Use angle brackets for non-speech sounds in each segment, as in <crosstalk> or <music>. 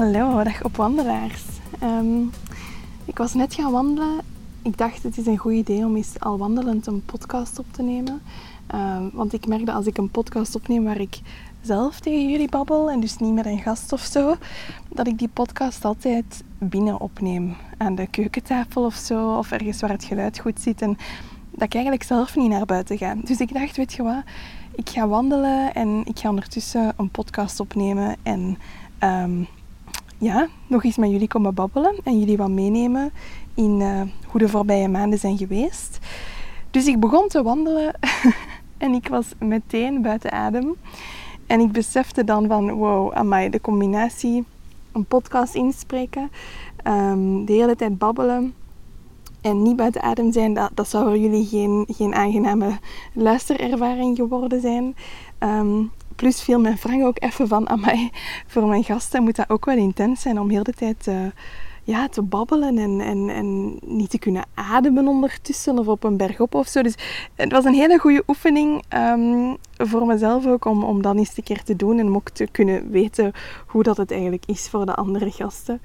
Hallo, dag opwandelaars. Um, ik was net gaan wandelen. Ik dacht het is een goed idee om eens al wandelend een podcast op te nemen. Um, want ik merk dat als ik een podcast opneem waar ik zelf tegen jullie babbel en dus niet met een gast of zo, dat ik die podcast altijd binnen opneem. Aan de keukentafel of zo, of ergens waar het geluid goed zit. En dat ik eigenlijk zelf niet naar buiten ga. Dus ik dacht, weet je wat, ik ga wandelen en ik ga ondertussen een podcast opnemen en um, ja, nog eens met jullie komen babbelen en jullie wat meenemen in uh, hoe de voorbije maanden zijn geweest. Dus ik begon te wandelen <laughs> en ik was meteen buiten adem. En ik besefte dan van, wow, amai, de combinatie, een podcast inspreken, um, de hele tijd babbelen en niet buiten adem zijn, dat, dat zou voor jullie geen, geen aangename luisterervaring geworden zijn. Um, plus viel mijn Frank ook even van, amai, voor mijn gasten moet dat ook wel intens zijn om heel de tijd... Uh, ja, te babbelen en, en, en niet te kunnen ademen ondertussen of op een berg op of zo. Dus het was een hele goede oefening um, voor mezelf ook om, om dat eens een keer te doen en om ook te kunnen weten hoe dat het eigenlijk is voor de andere gasten.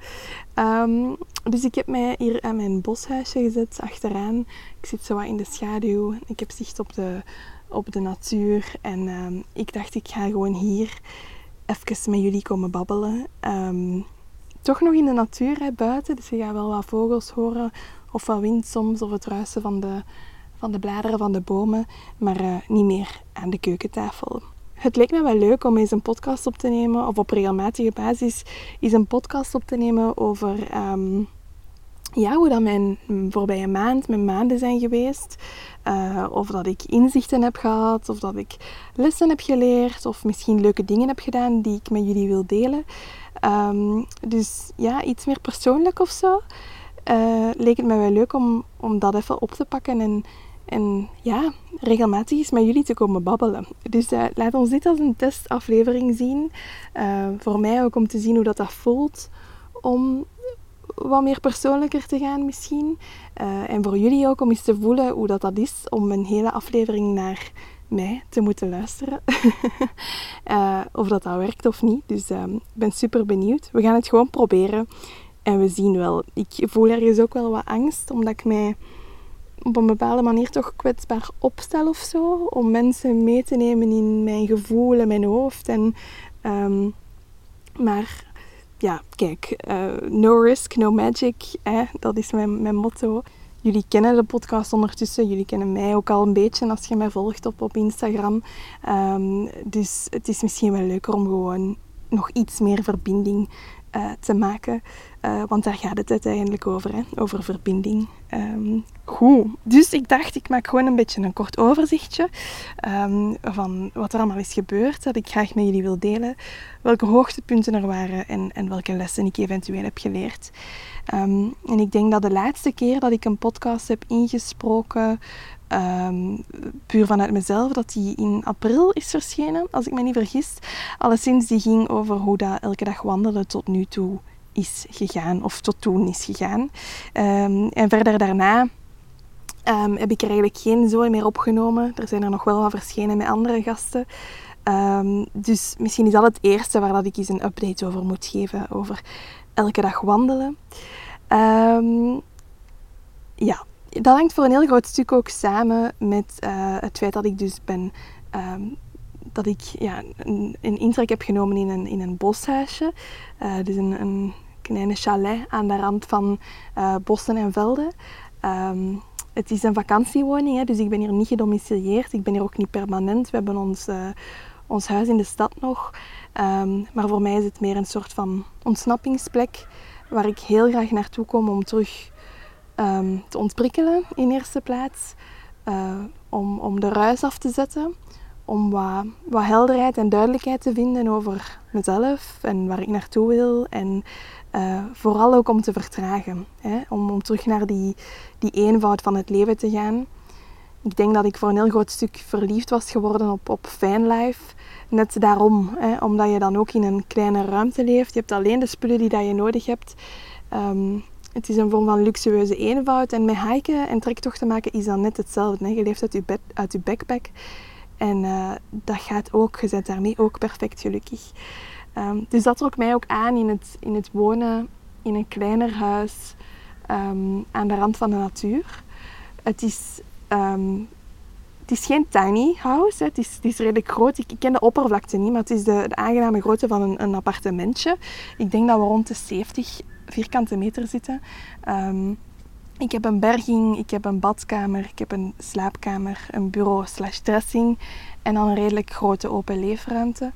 Um, dus ik heb mij hier aan mijn boshuisje gezet, achteraan. Ik zit zo wat in de schaduw. Ik heb zicht op de, op de natuur en um, ik dacht ik ga gewoon hier even met jullie komen babbelen toch nog in de natuur hè, buiten. Dus je gaat wel wat vogels horen of wat wind soms of het ruisen van de, van de bladeren van de bomen, maar uh, niet meer aan de keukentafel. Het leek me wel leuk om eens een podcast op te nemen, of op regelmatige basis eens een podcast op te nemen over um, ja, hoe dat mijn voorbije maand, mijn maanden zijn geweest. Uh, of dat ik inzichten heb gehad, of dat ik lessen heb geleerd, of misschien leuke dingen heb gedaan die ik met jullie wil delen. Um, dus ja, iets meer persoonlijk of zo. Uh, leek het mij wel leuk om, om dat even op te pakken en, en ja, regelmatig eens met jullie te komen babbelen. Dus uh, laat ons dit als een testaflevering zien. Voor mij ook om te zien hoe dat, dat voelt om wat meer persoonlijker te gaan misschien. en voor jullie ook om eens te voelen hoe dat, dat is om een hele aflevering naar mij te moeten luisteren. uh, <laughs> of dat dat werkt of niet. Dus ehm, ik ben super benieuwd. We gaan het gewoon proberen. En we zien wel. Ik voel ergens ook wel wat angst, omdat ik mij op een bepaalde manier toch kwetsbaar opstel of zo. Om mensen mee te nemen in mijn gevoel en mijn hoofd. En, um, maar ja, kijk, uh, no risk, no magic. Dat is mijn, mijn motto. Jullie kennen de podcast ondertussen, jullie kennen mij ook al een beetje als je mij volgt op, op Instagram. Um, dus het is misschien wel leuker om gewoon nog iets meer verbinding uh, te maken. Uh, want daar gaat het uiteindelijk over, hè? over verbinding. Um, goed, dus ik dacht ik maak gewoon een beetje een kort overzichtje um, van wat er allemaal is gebeurd, dat ik graag met jullie wil delen. Welke hoogtepunten er waren en, en welke lessen ik eventueel heb geleerd. Um, en ik denk dat de laatste keer dat ik een podcast heb ingesproken, puur vanuit mezelf, dat die in april is verschenen, als ik me niet vergis. Alleszins, die ging over hoe dat elke dag wandelen tot nu toe is gegaan, of tot toen is gegaan. Um, en verder daarna um, heb ik er eigenlijk geen zo meer opgenomen. Er zijn er nog wel wat verschenen met andere gasten. Um, dus misschien is dat het eerste waar dat ik eens een update over moet geven, over elke dag wandelen. Ja, dat hangt voor een heel groot stuk ook samen met uh, het feit dat ik dus ben... Dat ik ja, een, een, intrek heb genomen in een, in een boshuisje. Uh, dus een, een kleine chalet aan de rand van uh, bossen en velden. Um, het is een vakantiewoning, hè, dus ik ben hier niet gedomicilieerd. Ik ben hier ook niet permanent. We hebben ons, uh, ons huis in de stad nog. Um, maar voor mij is het meer een soort van ontsnappingsplek waar ik heel graag naartoe kom om terug ehm, te ontprikkelen in eerste plaats. Uh, om, om de ruis af te zetten. Om wat, wat helderheid en duidelijkheid te vinden over mezelf en waar ik naartoe wil. En uh, vooral ook om te vertragen. Hè? Om, om terug naar die, die eenvoud van het leven te gaan. Ik denk dat ik voor een heel groot stuk verliefd was geworden op, op Fanlife. Net daarom, hè? omdat je dan ook in een kleine ruimte leeft. Je hebt alleen de spullen die dat je nodig hebt. Um, het is een vorm van luxueuze eenvoud. En met hiken en trektochten maken is dat net hetzelfde. Je leeft uit je, uit je backpack. En uh, dat gaat ook. Je bent daarmee ook perfect gelukkig. Um, dus dat trok mij ook aan in het, in het wonen in een kleiner huis um, aan de rand van de natuur. Het is, um, het is geen tiny house. Het, is, het is redelijk groot. Ik, ik, ken de oppervlakte niet, maar het is de, de aangename grootte van een, een, appartementje. Ik denk dat we rond de 70 vierkante meter zitten. ik heb een berging, ik heb een badkamer, ik heb een slaapkamer, een bureau slash dressing en dan een redelijk grote open leefruimte.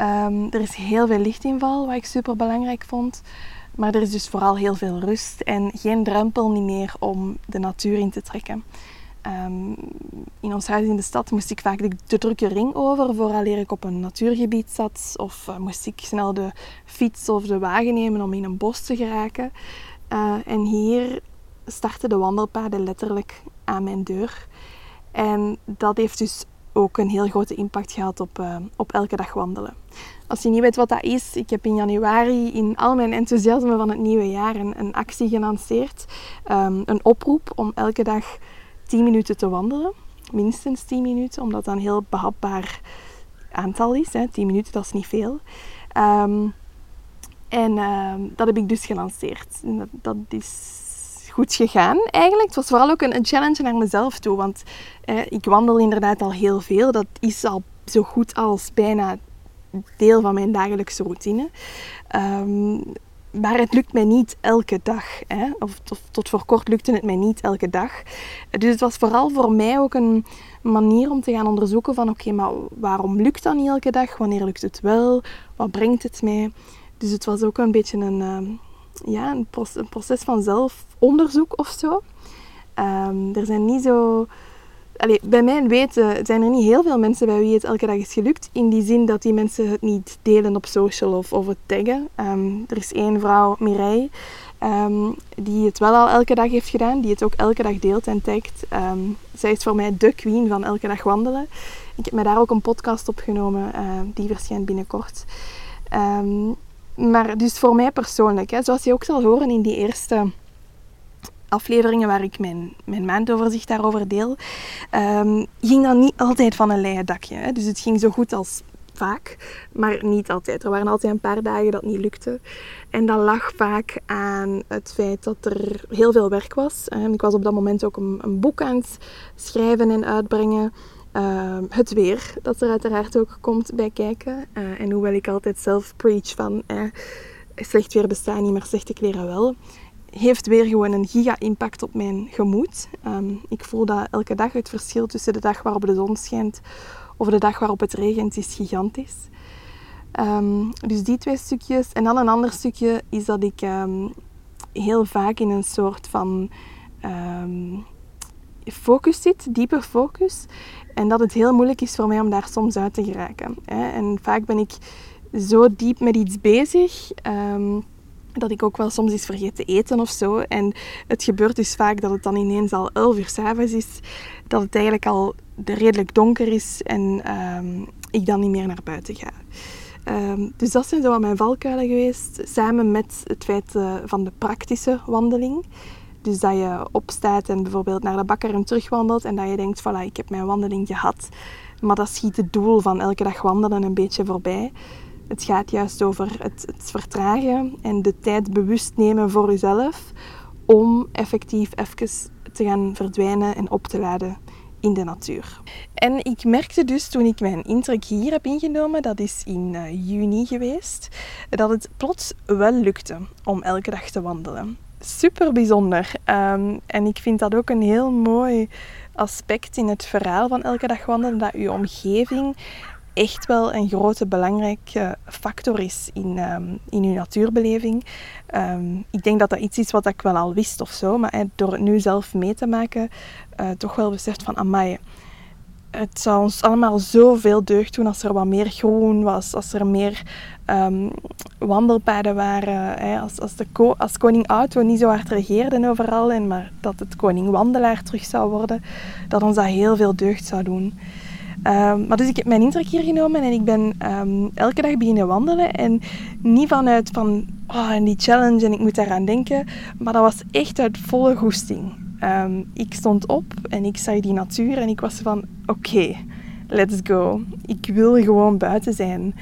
Um, er is heel veel lichtinval, wat ik super belangrijk vond. Maar er is dus vooral heel veel rust en geen drempel niet meer om de natuur in te trekken. Um, in ons huis in de stad moest ik vaak de, drukke ring over vooraleer ik op een natuurgebied zat. Of uh, moest ik snel de fiets of de wagen nemen om in een bos te geraken. Uh, en hier starten de wandelpaden letterlijk aan mijn deur. En dat heeft dus ook een heel grote impact gehad op, uh, op elke dag wandelen. Als je niet weet wat dat is, ik heb in januari in al mijn enthousiasme van het nieuwe jaar een, een actie gelanceerd. Um, een oproep om elke dag 10 minuten te wandelen. Minstens 10 minuten, omdat dat een heel behapbaar aantal is. Hè. 10 minuten, dat is niet veel. Um, en uh, dat heb ik dus gelanceerd. Dat, is goed gegaan eigenlijk. Het was vooral ook een, challenge naar mezelf toe. Want eh, ik wandel inderdaad al heel veel. Dat is al zo goed als bijna deel van mijn dagelijkse routine. Um, maar het lukt mij niet elke dag. Hè? Of tot, voor kort lukte het mij niet elke dag. Dus het was vooral voor mij ook een manier om te gaan onderzoeken van oké, maar waarom lukt dat niet elke dag? Wanneer lukt het wel? Wat brengt het mij? Dus het was ook een beetje een, uh, ja, een, proces, een proces van zelfonderzoek of zo. Um, er zijn niet zo Allee, bij mijn weten zijn er niet heel veel mensen bij wie het elke dag is gelukt. In die zin dat die mensen het niet delen op social of, of het taggen. Um, er is één vrouw, Mireille, um, die het wel al elke dag heeft gedaan. Die het ook elke dag deelt en tagt. Um, zij is voor mij de queen van elke dag wandelen. Ik heb me daar ook een podcast opgenomen. Uh, die verschijnt binnenkort. maar dus voor mij persoonlijk, hè, zoals je ook zal horen in die eerste afleveringen waar ik mijn, mijn maandoverzicht daarover deel, um, ging dat niet altijd van een leien dakje. Hè. Dus het ging zo goed als vaak, maar niet altijd. Er waren altijd een paar dagen dat niet lukte. En dat lag vaak aan het feit dat er heel veel werk was. Ik was op dat moment ook een, een boek aan het schrijven en uitbrengen. Uh, het weer, dat er uiteraard ook komt bij kijken. Uh, en hoewel ik altijd zelf preach van eh, slecht weer bestaat niet, maar slechte kleren wel, heeft weer gewoon een giga-impact op mijn gemoed. Um, ik voel dat elke dag het verschil tussen de dag waarop de zon schijnt of de dag waarop het regent is gigantisch. Um, dus die twee stukjes. En dan een ander stukje is dat ik um, heel vaak in een soort van focus zit, diepe focus. En dat het heel moeilijk is voor mij om daar soms uit te geraken. Hè. En vaak ben ik zo diep met iets bezig dat ik ook wel soms eens vergeet te eten of zo. En het gebeurt dus vaak dat het dan ineens al 11 uur s'avonds is, dat het eigenlijk al redelijk donker is en um, ik dan niet meer naar buiten ga. Um, dus dat zijn zo wat mijn valkuilen geweest, samen met het feit uh, van de praktische wandeling. Dus dat je opstaat en bijvoorbeeld naar de bakker en terugwandelt en dat je denkt, voilà, ik heb mijn wandeling gehad. Maar dat schiet het doel van elke dag wandelen een beetje voorbij. Het gaat juist over het, het vertragen en de tijd bewust nemen voor jezelf om effectief even te gaan verdwijnen en op te laden in de natuur. En ik merkte dus toen ik mijn intrek hier heb ingenomen, dat is in uh, juni geweest, dat het plots wel lukte om elke dag te wandelen. Super bijzonder. Um, en ik vind dat ook een heel mooi aspect in het verhaal van elke dag wandelen, dat je omgeving echt wel een grote belangrijke factor is in, um, in uw natuurbeleving. Ehm, ik denk dat dat iets is wat ik wel al wist of zo, maar door het nu zelf mee te maken, uh, toch wel beseft van, amai, het zou ons allemaal zoveel deugd doen als er wat meer groen was, als er meer um, wandelpaden waren, als, als, de ko als koning Auto niet zo hard regeerde overal, en maar dat het koning Wandelaar terug zou worden, dat ons dat heel veel deugd zou doen. Um, maar dus ik heb mijn intrek hier genomen en ik ben um, elke dag beginnen wandelen. En niet vanuit van, oh, en die challenge en ik moet daaraan denken. Maar dat was echt uit volle goesting. Um, ik stond op en ik zag die natuur en ik was van, oké, let's go. Ik wil gewoon buiten zijn.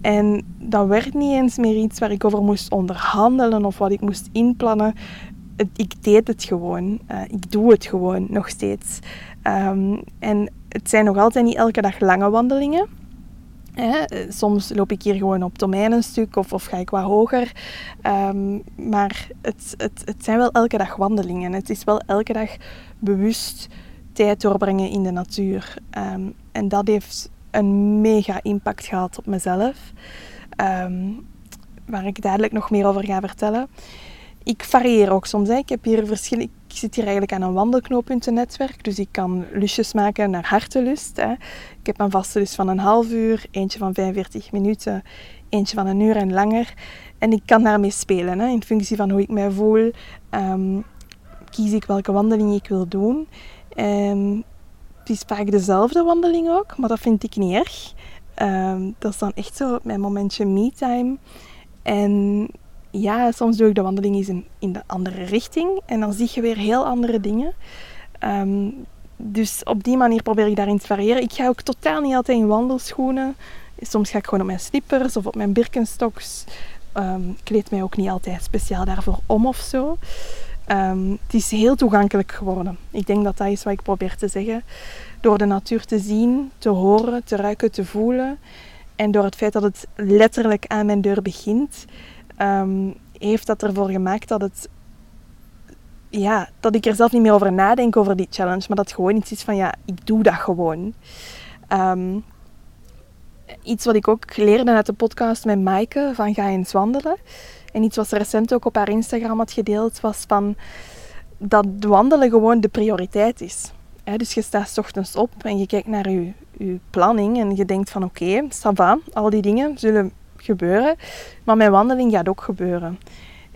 En dat werd niet eens meer iets waar ik over moest onderhandelen of wat ik moest inplannen. ik deed het gewoon. Uh, ik doe het gewoon nog steeds. En het zijn nog altijd niet elke dag lange wandelingen. Hè. Soms loop ik hier gewoon op domein een stuk of, of ga ik wat hoger. Um, maar het, het, het zijn wel elke dag wandelingen. Het is wel elke dag bewust tijd doorbrengen in de natuur. Um, en dat heeft een mega impact gehad op mezelf. Um, waar ik dadelijk nog meer over ga vertellen. Ik varieer ook soms. Hè. Ik, heb hier verschillen, ik zit hier eigenlijk aan een wandelknooppuntennetwerk. Dus ik kan lusjes maken naar hartelust. Hè. Ik heb een vaste lust van een half uur, eentje van 45 minuten, eentje van een uur en langer. En ik kan daarmee spelen. Hè. In functie van hoe ik mij voel, um, kies ik welke wandeling ik wil doen. Um, het is vaak dezelfde wandeling ook, maar dat vind ik niet erg. Um, dat is dan echt zo mijn momentje me-time. En ja, soms doe ik de wandeling eens in, in de andere richting en dan zie je weer heel andere dingen. Um, dus op die manier probeer ik daarin te variëren. Ik ga ook totaal niet altijd in wandelschoenen. Soms ga ik gewoon op mijn slippers of op mijn birkenstocks. Um, ik kleed mij ook niet altijd speciaal daarvoor om of zo. Um, het is heel toegankelijk geworden. Ik denk dat dat is wat ik probeer te zeggen. Door de natuur te zien, te horen, te ruiken, te voelen. En door het feit dat het letterlijk aan mijn deur begint, um, heeft dat ervoor gemaakt dat het ja, dat ik er zelf niet meer over nadenk over die challenge, maar dat gewoon iets is van ja, ik doe dat gewoon. Um, iets wat ik ook leerde uit de podcast met Maaike van ga eens wandelen. En iets wat ze recent ook op haar Instagram had gedeeld was van dat wandelen gewoon de prioriteit is. dus je staat s ochtends op en je kijkt naar je, je planning en je denkt van oké, okay, ça va, al die dingen zullen gebeuren. Maar mijn wandeling gaat ook gebeuren.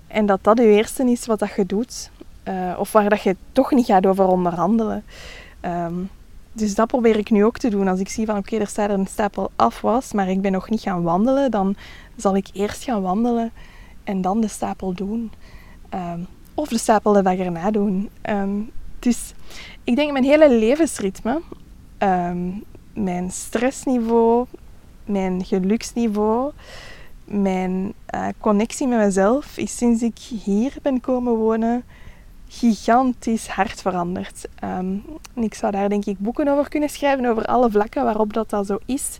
En dat dat je eerste is wat dat je doet. Uh, of waar dat je toch niet gaat over onderhandelen. Um, dus dat probeer ik nu ook te doen. Als ik zie van oké, er staat er een stapel afwas, maar ik ben nog niet gaan wandelen, dan zal ik eerst gaan wandelen en dan de stapel doen. Um, of de stapel de dag erna doen. Um, dus ik denk mijn hele levensritme, mijn stressniveau, mijn geluksniveau, mijn uh, connectie met mezelf is sinds ik hier ben komen wonen gigantisch hard veranderd. Um, ik zou daar denk ik boeken over kunnen schrijven, over alle vlakken waarop dat, dat zo is.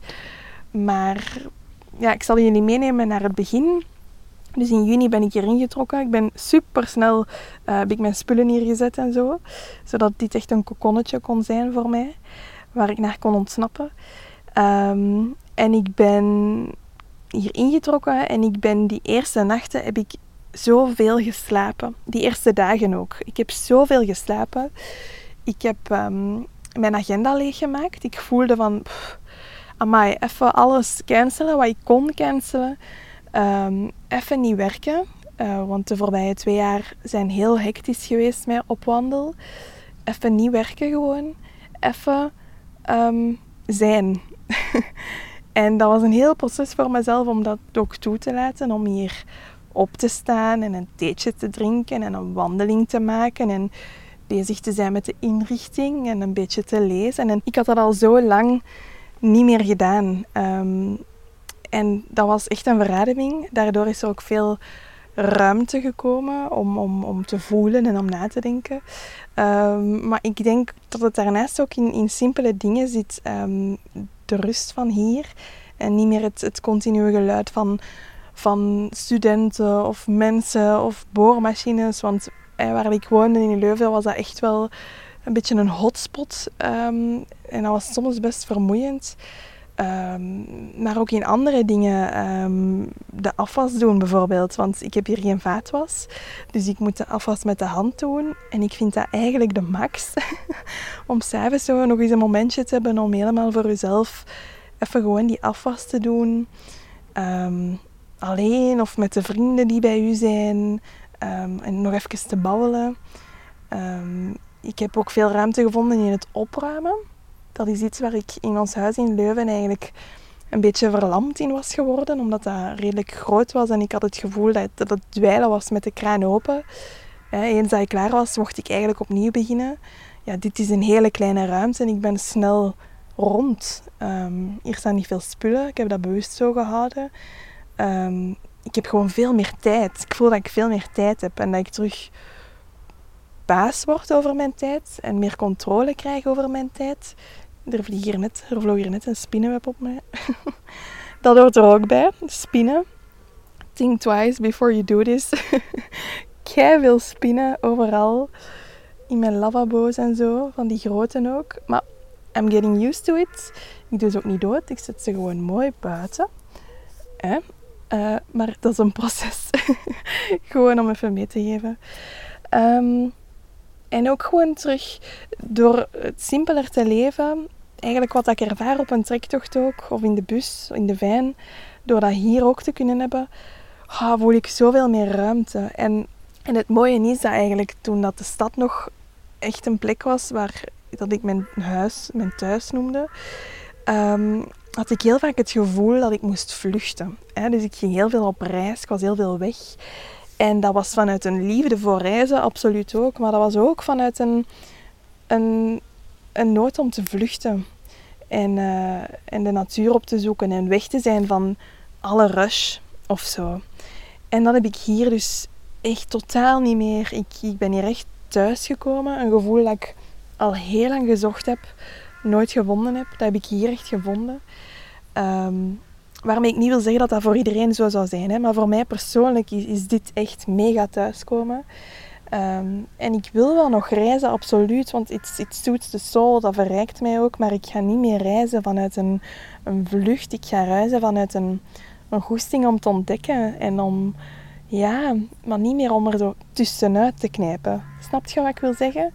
Maar ja, ik zal jullie meenemen naar het begin. Dus in juni ben ik hier ingetrokken. Ik ben super snel uh, heb mijn spullen hier gezet en zo. Zodat dit echt een kokonnetje kon zijn voor mij. Waar ik naar kon ontsnappen. Um, en ik ben hier ingetrokken en ik ben die eerste nachten heb ik zoveel geslapen. Die eerste dagen ook. Ik heb zoveel geslapen. Ik heb um, mijn agenda leeggemaakt. Ik voelde van, pff, amai, even alles cancelen wat ik kon cancelen. Um, even niet werken. Uh, want de voorbije twee jaar zijn heel hectisch geweest met op wandel. Even niet werken gewoon. Even um, zijn. <laughs> En dat was een heel proces voor mezelf om dat ook toe te laten. Om hier op te staan en een theetje te drinken en een wandeling te maken. En bezig te zijn met de inrichting en een beetje te lezen. En ik had dat al zo lang niet meer gedaan. Um, en dat was echt een verademing. Daardoor is er ook veel ruimte gekomen om, om, om te voelen en om na te denken. Um, maar ik denk dat het daarnaast ook in, in simpele dingen zit. Um, de rust van hier. En niet meer het, het continue geluid van, van studenten of mensen of boormachines. Want waar ik woonde in Leuven was dat echt wel een beetje een hotspot. Um, en dat was soms best vermoeiend. Ehm, maar ook in andere dingen. Ehm, de afwas doen bijvoorbeeld. Want ik heb hier geen vaatwas. Dus ik moet de afwas met de hand doen. En ik vind dat eigenlijk de max. <laughs> om s'avonds zo nog eens een momentje te hebben om helemaal voor jezelf even gewoon die afwas te doen. Ehm, alleen of met de vrienden die bij u zijn. en nog even te babbelen. ik heb ook veel ruimte gevonden in het opruimen dat is iets waar ik in ons huis in Leuven eigenlijk een beetje verlamd in was geworden, omdat dat redelijk groot was en ik had het gevoel dat, dat het dweilen was met de kraan open. Eens dat ik klaar was, mocht ik eigenlijk opnieuw beginnen. Ja, dit is een hele kleine ruimte en ik ben snel rond. Ehm, hier staan niet veel spullen, ik heb dat bewust zo gehouden. Ehm, ik heb gewoon veel meer tijd. Ik voel dat ik veel meer tijd heb en dat ik terug baas word over mijn tijd en meer controle krijg over mijn tijd. Er, vlieg hier net, er vloog hier net een spinnenweb op mij. <laughs> dat hoort er ook bij, spinnen. Think twice before you do this. <laughs> Kei veel spinnen overal. In mijn lavabo's en zo, van die grote ook. Maar I'm getting used to it. Ik doe ze ook niet dood, ik zet ze gewoon mooi buiten. Eh? Maar dat is een proces. <laughs> gewoon om even mee te geven. Um, en ook gewoon terug door het simpeler te leven, eigenlijk wat ik ervaar op een trektocht ook, of in de bus, in de van, door dat hier ook te kunnen hebben, oh, voel ik zoveel meer ruimte. En, en het mooie is dat eigenlijk toen dat de stad nog echt een plek was waar dat ik mijn huis, mijn thuis noemde, um, had ik heel vaak het gevoel dat ik moest vluchten. Hè? Dus ik ging heel veel op reis, ik was heel veel weg. En dat was vanuit een liefde voor reizen, absoluut ook. Maar dat was ook vanuit een, een, een nood om te vluchten. En, uh, en de natuur op te zoeken en weg te zijn van alle rush of zo. En dat heb ik hier dus echt totaal niet meer. Ik, ik ben hier echt thuisgekomen. Een gevoel dat ik al heel lang gezocht heb, nooit gevonden heb. Dat heb ik hier echt gevonden. Um, Waarmee ik niet wil zeggen dat dat voor iedereen zo zou zijn. Hè? Maar voor mij persoonlijk is, is dit echt mega thuiskomen. Um, en ik wil wel nog reizen, absoluut. Want it, it suits the soul, dat verrijkt mij ook. Maar ik ga niet meer reizen vanuit een, een vlucht. Ik ga reizen vanuit een, een goesting om te ontdekken. En om, ja, maar niet meer om er zo tussenuit te knijpen. Snap je wat ik wil zeggen?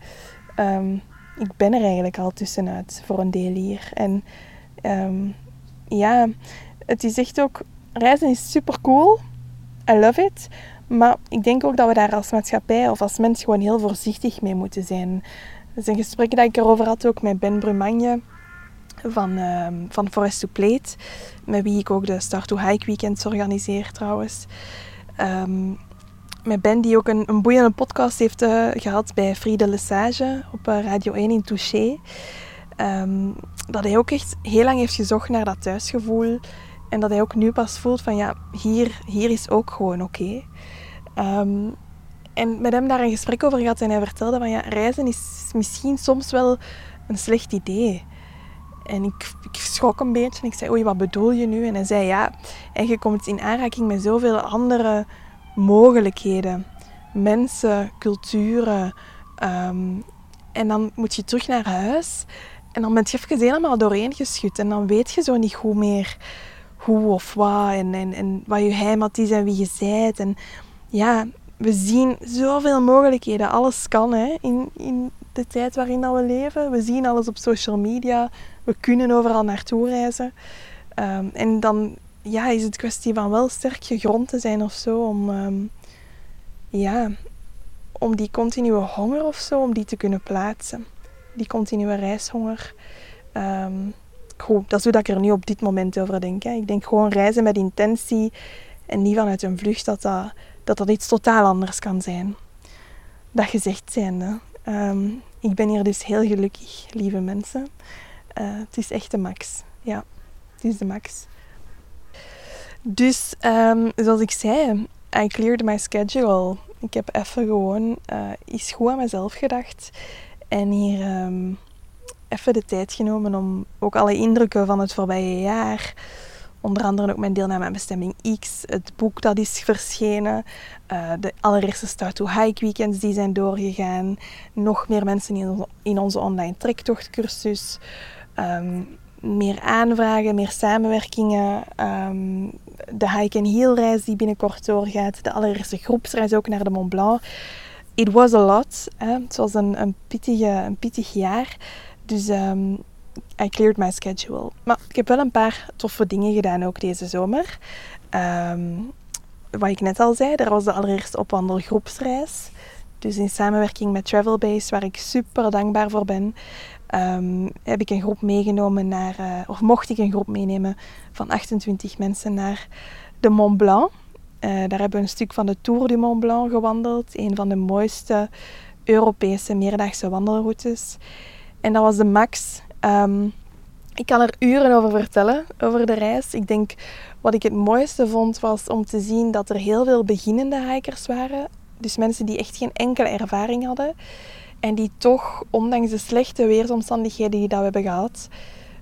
Um, ik ben er eigenlijk al tussenuit voor een deel hier. En um, ja, het is echt ook, reizen is super cool. I love it. Maar ik denk ook dat we daar als maatschappij of als mens gewoon heel voorzichtig mee moeten zijn. Dat is een gesprek dat ik erover had ook met Ben Brumagne van, uh, van Forest to Plate. Met wie ik ook de Start to Hike Weekends organiseer trouwens. Um, met Ben die ook een, een boeiende podcast heeft uh, gehad bij Friede Lesage op uh, Radio 1 in Touché. Um, dat hij ook echt heel lang heeft gezocht naar dat thuisgevoel. En dat hij ook nu pas voelt van ja, hier, hier is ook gewoon oké. Ehm, en met hem daar een gesprek over gehad en hij vertelde van ja, reizen is misschien soms wel een slecht idee. En ik, schrok een beetje en ik zei, oei, wat bedoel je nu? En hij zei, ja, en je komt in aanraking met zoveel andere mogelijkheden. Mensen, culturen. Ehm, en dan moet je terug naar huis. En dan ben je even helemaal doorheen geschud. En dan weet je zo niet goed meer hoe of wat en, en, en wat je heimat is en wie je bent. En ja, we zien zoveel mogelijkheden. Alles kan hè, in, in de tijd waarin dat we leven. We zien alles op social media. We kunnen overal naartoe reizen. Um, en dan ja, is het kwestie van wel sterk gegrond te zijn of zo om, um, ja, om die continue honger of zo, om die te kunnen plaatsen. Die continue reishonger. Um, goed, dat is hoe ik er nu op dit moment over denk. Ik denk gewoon reizen met intentie en niet vanuit een vlucht dat dat, dat, dat iets totaal anders kan zijn. Dat gezegd zijnde. Um, ik ben hier dus heel gelukkig, lieve mensen. Uh, het is echt de max. Ja, het is de max. Dus, um, zoals ik zei, I cleared my schedule. Ik heb even gewoon uh, eens goed aan mezelf gedacht. En hier um, even de tijd genomen om ook alle indrukken van het voorbije jaar, onder andere ook mijn deelname aan Bestemming X, het boek dat is verschenen, uh, de allereerste Start to Hike weekends die zijn doorgegaan, nog meer mensen in onze, in onze online trektochtcursus, um, meer aanvragen, meer samenwerkingen. Ehm, de hike and heel reis die binnenkort doorgaat. De allereerste groepsreis ook naar de Mont Blanc. It was a lot. Hè. Het was een, een, pittige, een pittig jaar. Dus um, I cleared my schedule. Maar ik heb wel een paar toffe dingen gedaan ook deze zomer. Um, wat ik net al zei, er was de allereerste opwandelgroepsreis. Dus in samenwerking met Travelbase, waar ik super dankbaar voor ben, um, heb ik een groep meegenomen naar, uh, of mocht ik een groep meenemen van 28 mensen naar de Mont Blanc. Uh, daar hebben we een stuk van de Tour du Mont Blanc gewandeld. Een van de mooiste Europese meerdaagse wandelroutes. En dat was de max. Um, ik kan er uren over vertellen, over de reis. Ik denk, wat ik het mooiste vond, was om te zien dat er heel veel beginnende hikers waren. Dus mensen die echt geen enkele ervaring hadden. En die toch, ondanks de slechte weersomstandigheden die dat we hebben gehad,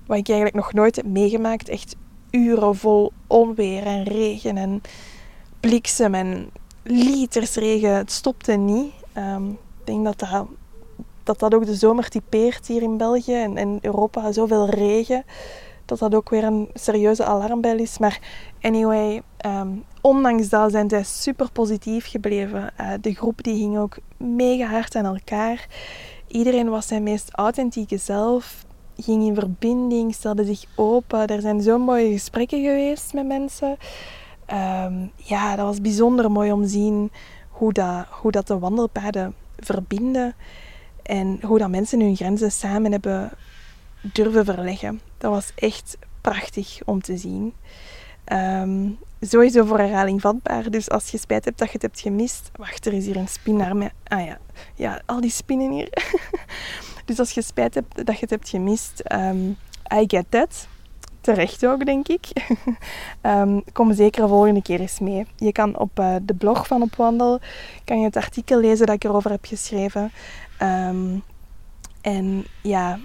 wat ik eigenlijk nog nooit heb meegemaakt, echt uren vol onweer en regen en bliksem en liters regen. Het stopte niet. Um, ik denk dat dat, dat dat ook de zomer typeert hier in België en, en Europa. Zoveel regen dat dat ook weer een serieuze alarmbel is. Maar anyway, um, ondanks dat zijn zij super positief gebleven. Uh, de groep die ging ook mega hard aan elkaar. Iedereen was zijn meest authentieke zelf, ging in verbinding, stelde zich open. Er zijn zo mooie gesprekken geweest met mensen. Um, ja, dat was bijzonder mooi om te zien hoe dat, hoe dat de wandelpaden verbinden. En hoe dat mensen hun grenzen samen hebben durven verleggen. Dat was echt prachtig om te zien. Um, sowieso voor herhaling vatbaar. Dus als je spijt hebt dat je het hebt gemist... Wacht, er is hier een spin naar mij. Ah ja, ja al die spinnen hier. <laughs> dus als je spijt hebt dat je het hebt gemist... Um, I get that. Terecht ook, denk ik. um, <laughs> kom zeker de volgende keer eens mee. Je kan op uh, de blog van Opwandel kan je het artikel lezen dat ik erover heb geschreven. Um, en ja,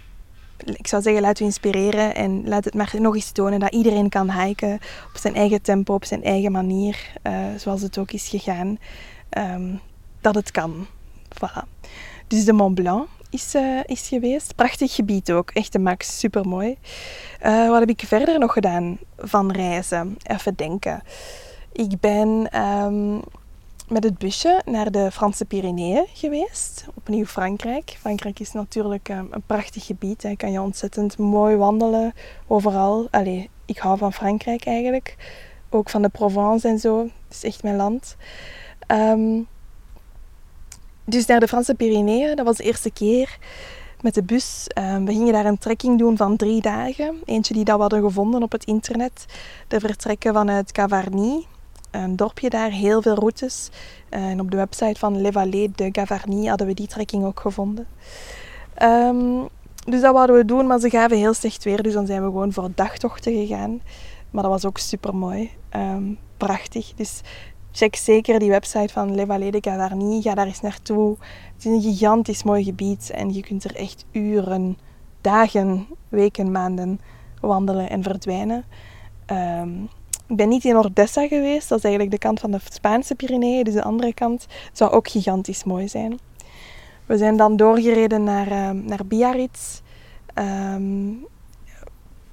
ik zou zeggen, laat u inspireren en laat het maar nog eens tonen dat iedereen kan hiken op zijn eigen tempo, op zijn eigen manier, uh, zoals het ook is gegaan. Um, dat het kan. Voilà. Dus de Mont Blanc is, uh, is geweest. Prachtig gebied ook, echt de max, super mooi. Eh, wat heb ik verder nog gedaan van reizen? Even denken. Ik ben um, met het busje naar de Franse Pyreneeën geweest. Opnieuw Frankrijk. Frankrijk is natuurlijk um, een prachtig gebied. Daar kan je ontzettend mooi wandelen overal. Allee, ik hou van Frankrijk eigenlijk. Ook van de Provence en zo. Het is echt mijn land. Um, dus naar de Franse Pyreneeën, dat was de eerste keer met de bus. Um, we gingen daar een trekking doen van drie dagen. Eentje die dat we hadden gevonden op het internet. De vertrekken vanuit Cavarny, een dorpje daar, heel veel routes. En op de website van Les Vallées de Gavarnie hadden we die trekking ook gevonden. Um, dus dat wouden we doen, maar ze gaven heel slecht weer. Dus dan zijn we gewoon voor dagtochten gegaan. Maar dat was ook super mooi. Um, prachtig. Dus check zeker die website van Les Vallées de Gavarnie. Ga daar eens naartoe. Het is een gigantisch mooi gebied. En je kunt er echt uren, dagen, weken, maanden wandelen en verdwijnen. Um, ik ben niet in Ordessa geweest, dat is eigenlijk de kant van de Spaanse Pyreneeën, dus de andere kant. Zou ook gigantisch mooi zijn. We zijn dan doorgereden naar, uh, naar Biarritz. Um,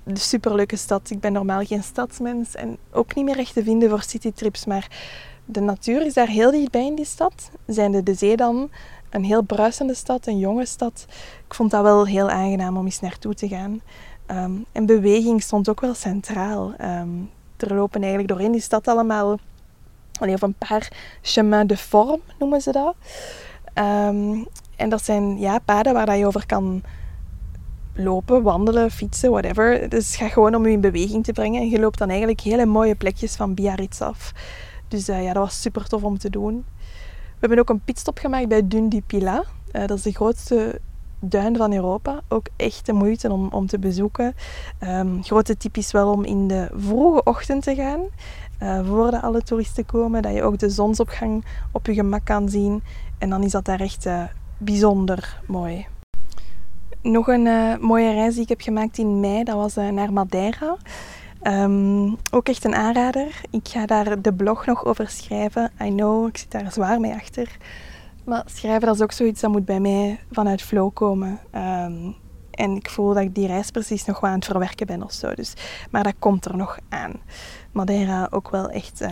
de superleuke stad. Ik ben normaal geen stadsmens en ook niet meer echt te vinden voor citytrips, maar de natuur is daar heel dichtbij in die stad. Zijnde de zee dan een heel bruisende stad, een jonge stad. Ik vond dat wel heel aangenaam om eens naartoe te gaan. Um, en beweging stond ook wel centraal. Um, er lopen eigenlijk doorheen die stad allemaal, of een paar chemins de forme noemen ze dat. Um, en dat zijn ja, paden waar dat je over kan lopen, wandelen, fietsen, whatever. Dus het gaat gewoon om je in beweging te brengen. En je loopt dan eigenlijk hele mooie plekjes van Biarritz af. Dus uh, ja, dat was super tof om te doen. We hebben ook een pitstop gemaakt bij Dune du Pilat. Uh, dat is de grootste duin van Europa. Ook echt de moeite om, om te bezoeken. Um, grote tip is wel om in de vroege ochtend te gaan. Uh, voordat alle toeristen komen. Dat je ook de zonsopgang op je gemak kan zien. En dan is dat daar echt uh, bijzonder mooi. Nog een uh, mooie reis die ik heb gemaakt in mei. Dat was naar Madeira. Um, ook echt een aanrader. Ik ga daar de blog nog over schrijven. I know, ik zit daar zwaar mee achter. Maar schrijven dat is ook zoiets dat moet bij mij vanuit flow komen. Um, En ik voel dat ik die reis precies nog wel aan het verwerken ben of zo. Dus, maar dat komt er nog aan. Madeira ook wel echt uh,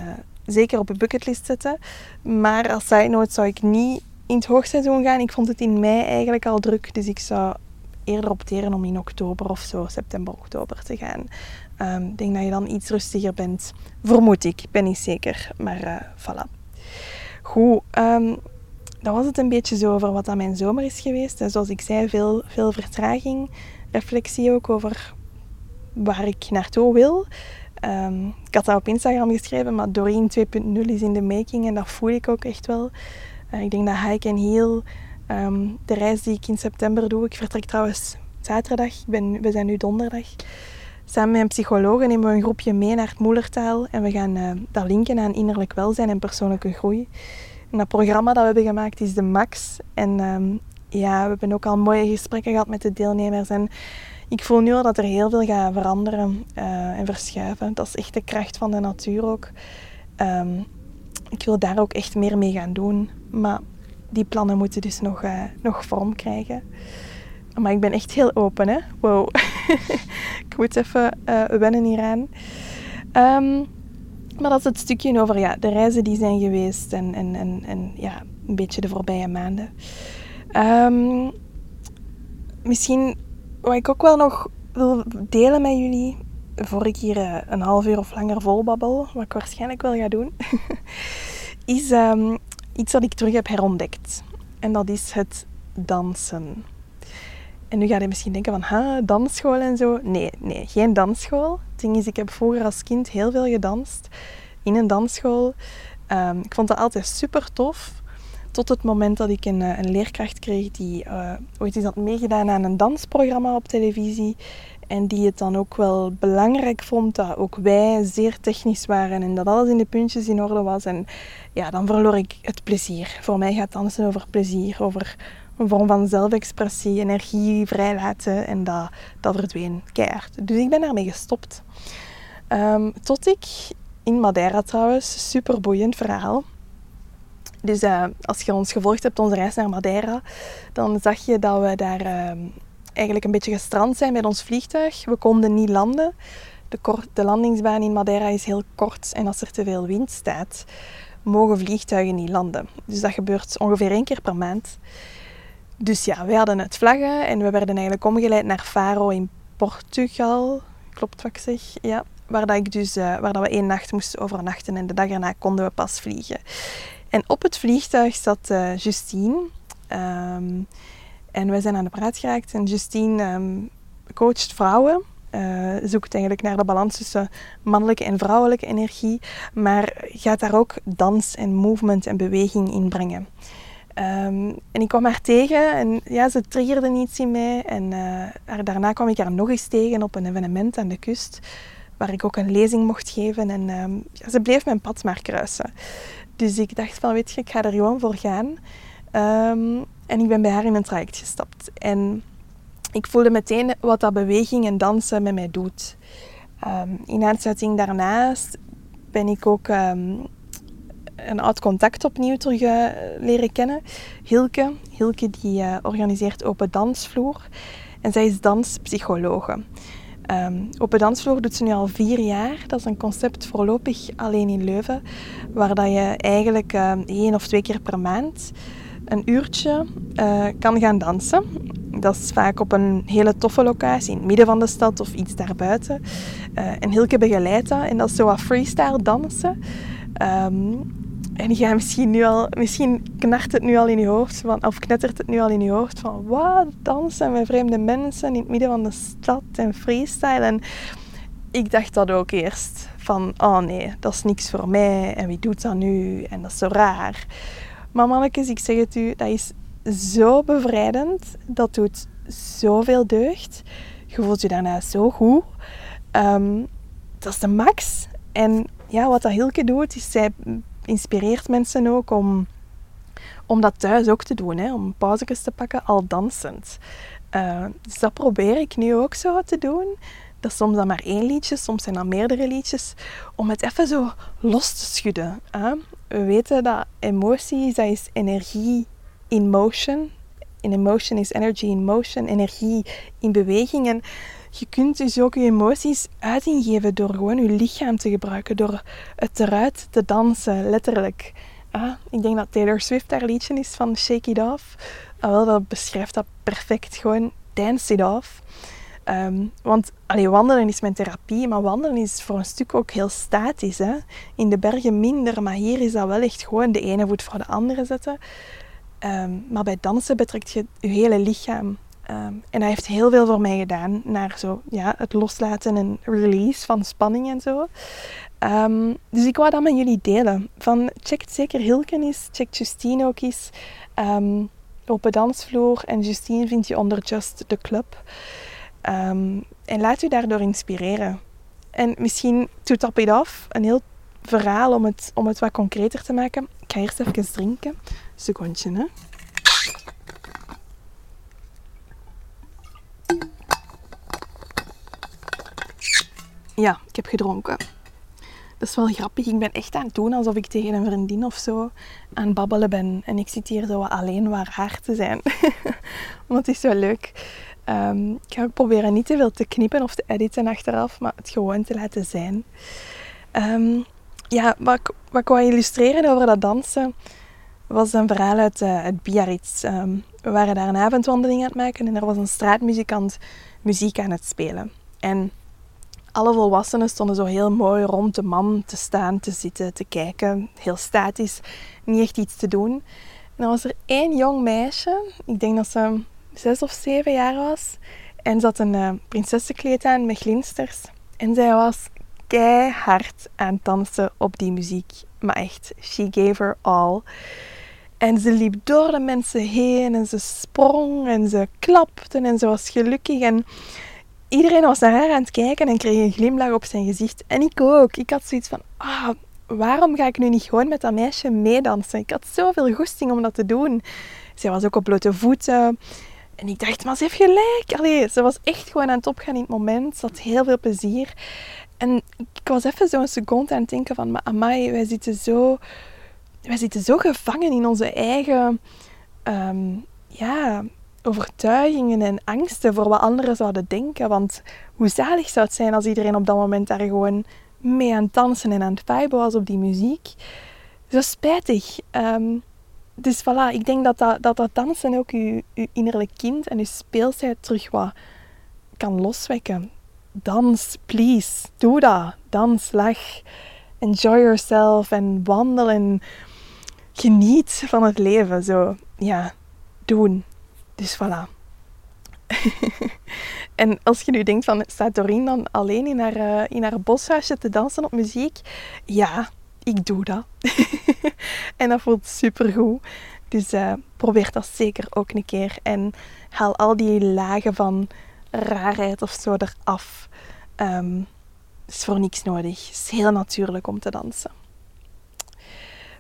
zeker op de bucketlist zetten. Maar als side note zou ik niet in het hoogseizoen gaan. Ik vond het in mei eigenlijk al druk. Dus ik zou eerder opteren om in oktober of zo, september, oktober te gaan. Ehm, ik denk dat je dan iets rustiger bent. Vermoed ik, ben niet zeker. Maar uh, voilà. Goed, um, dat was het een beetje zo over wat aan mijn zomer is geweest. En zoals ik zei, veel, veel vertraging. Reflectie ook over waar ik naartoe wil. Um, ik had dat op Instagram geschreven, maar Doreen 2.0 is in de making en dat voel ik ook echt wel. Uh, ik denk dat Hike and Heel, um, de reis die ik in september doe, ik vertrek trouwens zaterdag, ik ben, we zijn nu donderdag. Samen met een psycholoog nemen we een groepje mee naar het Moelertaal en we gaan uh, dat linken aan innerlijk welzijn en persoonlijke groei. En programma dat we hebben gemaakt is de Max. En um, ja, we hebben ook al mooie gesprekken gehad met de deelnemers. En ik voel nu al dat er heel veel gaat veranderen uh, en verschuiven. Dat is echt de kracht van de natuur ook. Um, ik wil daar ook echt meer mee gaan doen. Maar die plannen moeten dus nog, uh, nog vorm krijgen. Maar ik ben echt heel open, hè. Wow. <laughs> ik moet even uh, wennen hieraan. Um, maar dat is het stukje over ja, de reizen die zijn geweest en, en, en, en ja, een beetje de voorbije maanden. Um, misschien wat ik ook wel nog wil delen met jullie, voor ik hier uh, een half uur of langer volbabbel, wat ik waarschijnlijk wel ga doen, <laughs> is um, iets dat ik terug heb herontdekt. En dat is het dansen. En nu ga je misschien denken van, ha, dansschool en zo. Nee, nee, geen dansschool. Is, ik heb vroeger als kind heel veel gedanst in een dansschool. Um, ik vond dat altijd super tof. Tot het moment dat ik een, eh, een leerkracht kreeg die uh, ooit eens had meegedaan aan een dansprogramma op televisie. En die het dan ook wel belangrijk vond dat ook wij zeer technisch waren en dat alles in de puntjes in orde was. En ja, dan verloor ik het plezier. Voor mij gaat dansen over plezier, over een vorm van zelfexpressie, energie vrijlaten en dat, dat verdween keihard. Dus ik ben daarmee gestopt. Um, tot ik in Madeira trouwens, super boeiend verhaal. Dus uh, als je ons gevolgd hebt, onze reis naar Madeira, dan zag je dat we daar uh, eigenlijk een beetje gestrand zijn met ons vliegtuig. We konden niet landen. De, de landingsbaan in Madeira is heel kort en als er te veel wind staat, mogen vliegtuigen niet landen. Dus dat gebeurt ongeveer één keer per maand. Dus ja, we hadden het vlaggen en we werden eigenlijk omgeleid naar Faro in Portugal. Klopt wat ik zeg? Ja. Waar, dat ik dus, uh, waar dat we één nacht moesten overnachten en de dag erna konden we pas vliegen. En op het vliegtuig zat uh, Justine. Um, en wij zijn aan de praat geraakt. En Justine um, coacht vrouwen. Uh, zoekt eigenlijk naar de balans tussen mannelijke en vrouwelijke energie. Maar gaat daar ook dans en movement en beweging in brengen. Um, en ik kwam haar tegen en ja, ze triggerde iets in mij. En uh, daarna kwam ik haar nog eens tegen op een evenement aan de kust, waar ik ook een lezing mocht geven. En ja, ze bleef mijn pad maar kruisen. Dus ik dacht van, weet je, ik ga er gewoon voor gaan. Um, en ik ben bij haar in een traject gestapt. En ik voelde meteen wat dat beweging en dansen met mij doet. in aansluiting daarnaast ben ik ook een oud contact opnieuw terug leren kennen. Hilke. Hilke die uh, organiseert Open Dansvloer. En zij is danspsychologe. Um, Open Dansvloer doet ze nu al vier jaar. Dat is een concept voorlopig alleen in Leuven. Waar dat je eigenlijk uh, één of twee keer per maand een uurtje uh, kan gaan dansen. Dat is vaak op een hele toffe locatie in het midden van de stad of iets daarbuiten. Uh, en Hilke begeleidt dat en dat is zo wat freestyle dansen. Um, en misschien nu al, misschien knart het nu al in je hoofd, van, of knettert het nu al in je hoofd van wat, dansen met vreemde mensen in het midden van de stad en freestyle. En ik dacht dat ook eerst, van oh nee, dat is niks voor mij en wie doet dat nu en dat is zo raar. Maar mannetjes, ik zeg het u, dat is zo bevrijdend, dat doet zoveel deugd. Je voelt je daarna zo goed. Um, dat is de max. En ja, wat dat Hilke doet, is zij inspireert mensen ook om, om dat thuis ook te doen. Hè? Om pauzes te pakken, al dansend. Uh, dus dat probeer ik nu ook zo te doen. Dat is soms dan maar één liedje, soms zijn dat meerdere liedjes. Om het even zo los te schudden. We weten dat emoties, dat is energie in motion. in emotion is energy in motion, energie in beweging. En je kunt dus ook je emoties uiting geven door gewoon je lichaam te gebruiken, door het eruit te dansen, letterlijk. Ah, ik denk dat Taylor Swift daar liedje is van Shake It Off. Ah, wel, dat beschrijft dat perfect. Gewoon dance it off. Ehm, want allee, wandelen is mijn therapie, maar wandelen is voor een stuk ook heel statisch. Hè? In de bergen minder, maar hier is dat wel echt gewoon de ene voet voor de andere zetten. Ehm, maar bij dansen betrekt je je hele lichaam. Ehm, en hij heeft heel veel voor mij gedaan naar zo, ja, het loslaten en release van spanning en zo. dus ik wou dat met jullie delen. Van, check zeker Hilken eens, check Justine ook eens. op de dansvloer en Justine vind je onder Just the Club. Ehm, en laat u daardoor inspireren. En misschien to top it off, een heel verhaal om het, om het wat concreter te maken. Ik ga eerst even drinken. Secondje, hè. Ja, ik heb gedronken. Dat is wel grappig. Ik ben echt aan het doen alsof ik tegen een vriendin of zo aan het babbelen ben. En ik zit hier zo alleen waar haar te zijn. <laughs> Want het is wel leuk. Um, ik ga ook proberen niet te veel te knippen of te editen achteraf, maar het gewoon te laten zijn. Ehm, ja, wat, wat ik wou illustreren over dat dansen was een verhaal uit, uh, Biarritz. Ehm, we waren daar een avondwandeling aan het maken en er was een straatmuzikant muziek aan het spelen. En alle volwassenen stonden zo heel mooi rond de man te staan, te zitten, te kijken. Heel statisch, niet echt iets te doen. En dan was er één jong meisje, ik denk dat ze zes of zeven jaar was. En ze had een uh, prinsessenkleed aan met glinsters. En zij was keihard aan het dansen op die muziek. Maar echt, she gave her all. En ze liep door de mensen heen en ze sprong en ze klapte en ze was gelukkig. En iedereen was naar haar aan het kijken en kreeg een glimlach op zijn gezicht. En ik ook. Ik had zoiets van, ah, waarom ga ik nu niet gewoon met dat meisje meedansen? Ik had zoveel goesting om dat te doen. Zij was ook op blote voeten. En ik dacht, maar ze heeft gelijk. Allee, ze was echt gewoon aan het opgaan in het moment. Ze had heel veel plezier. En ik was even zo'n seconde aan het denken van, maar amai, wij zitten zo, wij zitten zo gevangen in onze eigen ehm, ja, overtuigingen en angsten voor wat anderen zouden denken. Want hoe zalig zou het zijn als iedereen op dat moment daar gewoon mee aan het dansen en aan het viben was op die muziek. Zo spijtig. Um, dus voilà, ik denk dat dat, dat, dat dansen ook je, je innerlijk kind en je speelsheid terug wat kan loswekken. Dans, please. Doe dat. Dans, lach. Enjoy yourself en wandel en geniet van het leven. Zo, ja, doen. Dus voilà. <laughs> en als je nu denkt van, staat Doreen dan alleen in haar, uh, in haar boshuisje te dansen op muziek? Ja, ik doe dat. <laughs> en dat voelt super goed. Dus uh, probeer dat zeker ook een keer. En haal al die lagen van raarheid of zo eraf. Um, is voor niks nodig. Is heel natuurlijk om te dansen.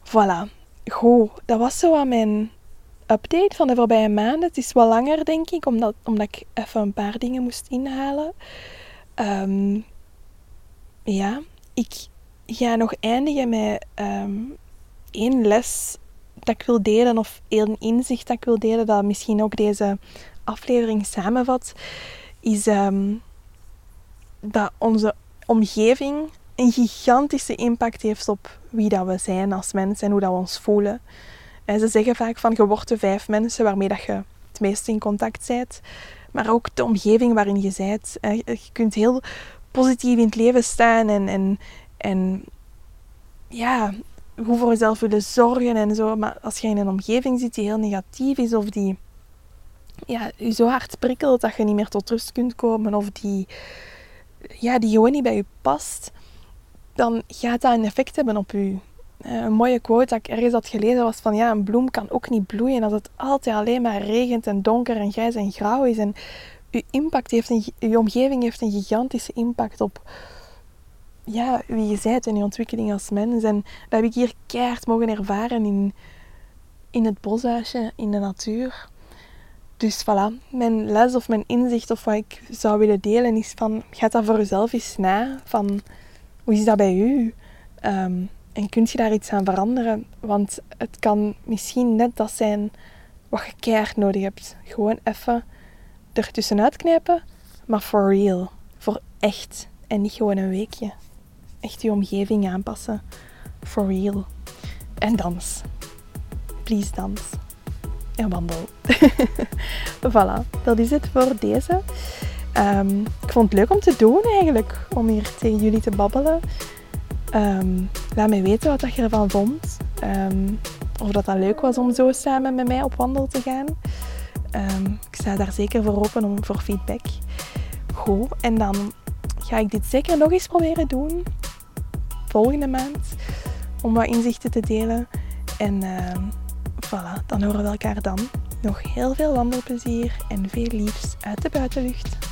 Voilà. Goed, dat was zo aan mijn update van de voorbije maanden. Het is wat langer, denk ik, omdat, omdat ik even een paar dingen moest inhalen. Um, ja, ik ga nog eindigen met um, één les dat ik wil delen, of één inzicht dat ik wil delen, dat misschien ook deze aflevering samenvat, is um, dat onze omgeving een gigantische impact heeft op wie dat we zijn als mensen en hoe dat we ons voelen. En ze zeggen vaak van je wordt de vijf mensen waarmee dat je het meest in contact bent, maar ook de omgeving waarin je bent. Je kunt heel positief in het leven staan en, en, en ja, goed voor jezelf willen zorgen en zo. Maar als je in een omgeving zit die heel negatief is of die ja, je zo hard prikkelt dat je niet meer tot rust kunt komen of die, ja, die gewoon niet bij je past, dan gaat dat een effect hebben op je. Eh, een mooie quote dat ik ergens had gelezen was van ja, een bloem kan ook niet bloeien als het altijd alleen maar regent en donker en grijs en grauw is. En je impact heeft een, je omgeving heeft een gigantische impact op, ja, wie je bent en je ontwikkeling als mens. En dat heb ik hier keihard mogen ervaren in, in het boshuisje, in de natuur. Dus voilà, mijn les of mijn inzicht of wat ik zou willen delen is van, ga dat voor jezelf eens na. Van, hoe is dat bij u? Um, en kunt je daar iets aan veranderen? Want het kan misschien net dat zijn wat je keihard nodig hebt. Gewoon even ertussenuit knijpen, maar for real. Voor echt. En niet gewoon een weekje. Echt je omgeving aanpassen. For real. En dans. Please dans. En wandel. <laughs> voilà, dat is het voor deze. Ehm, ik vond het leuk om te doen eigenlijk. Om hier tegen jullie te babbelen. Ehm, laat me weten wat je ervan vond. Ehm, of dat dat leuk was om zo samen met mij op wandel te gaan. ik sta daar zeker voor open om, voor feedback. Goed, en dan ga ik dit zeker nog eens proberen doen. Volgende maand. Om wat inzichten te delen. En uh, voilà, dan horen we elkaar dan. Nog heel veel wandelplezier en veel liefs uit de buitenlucht.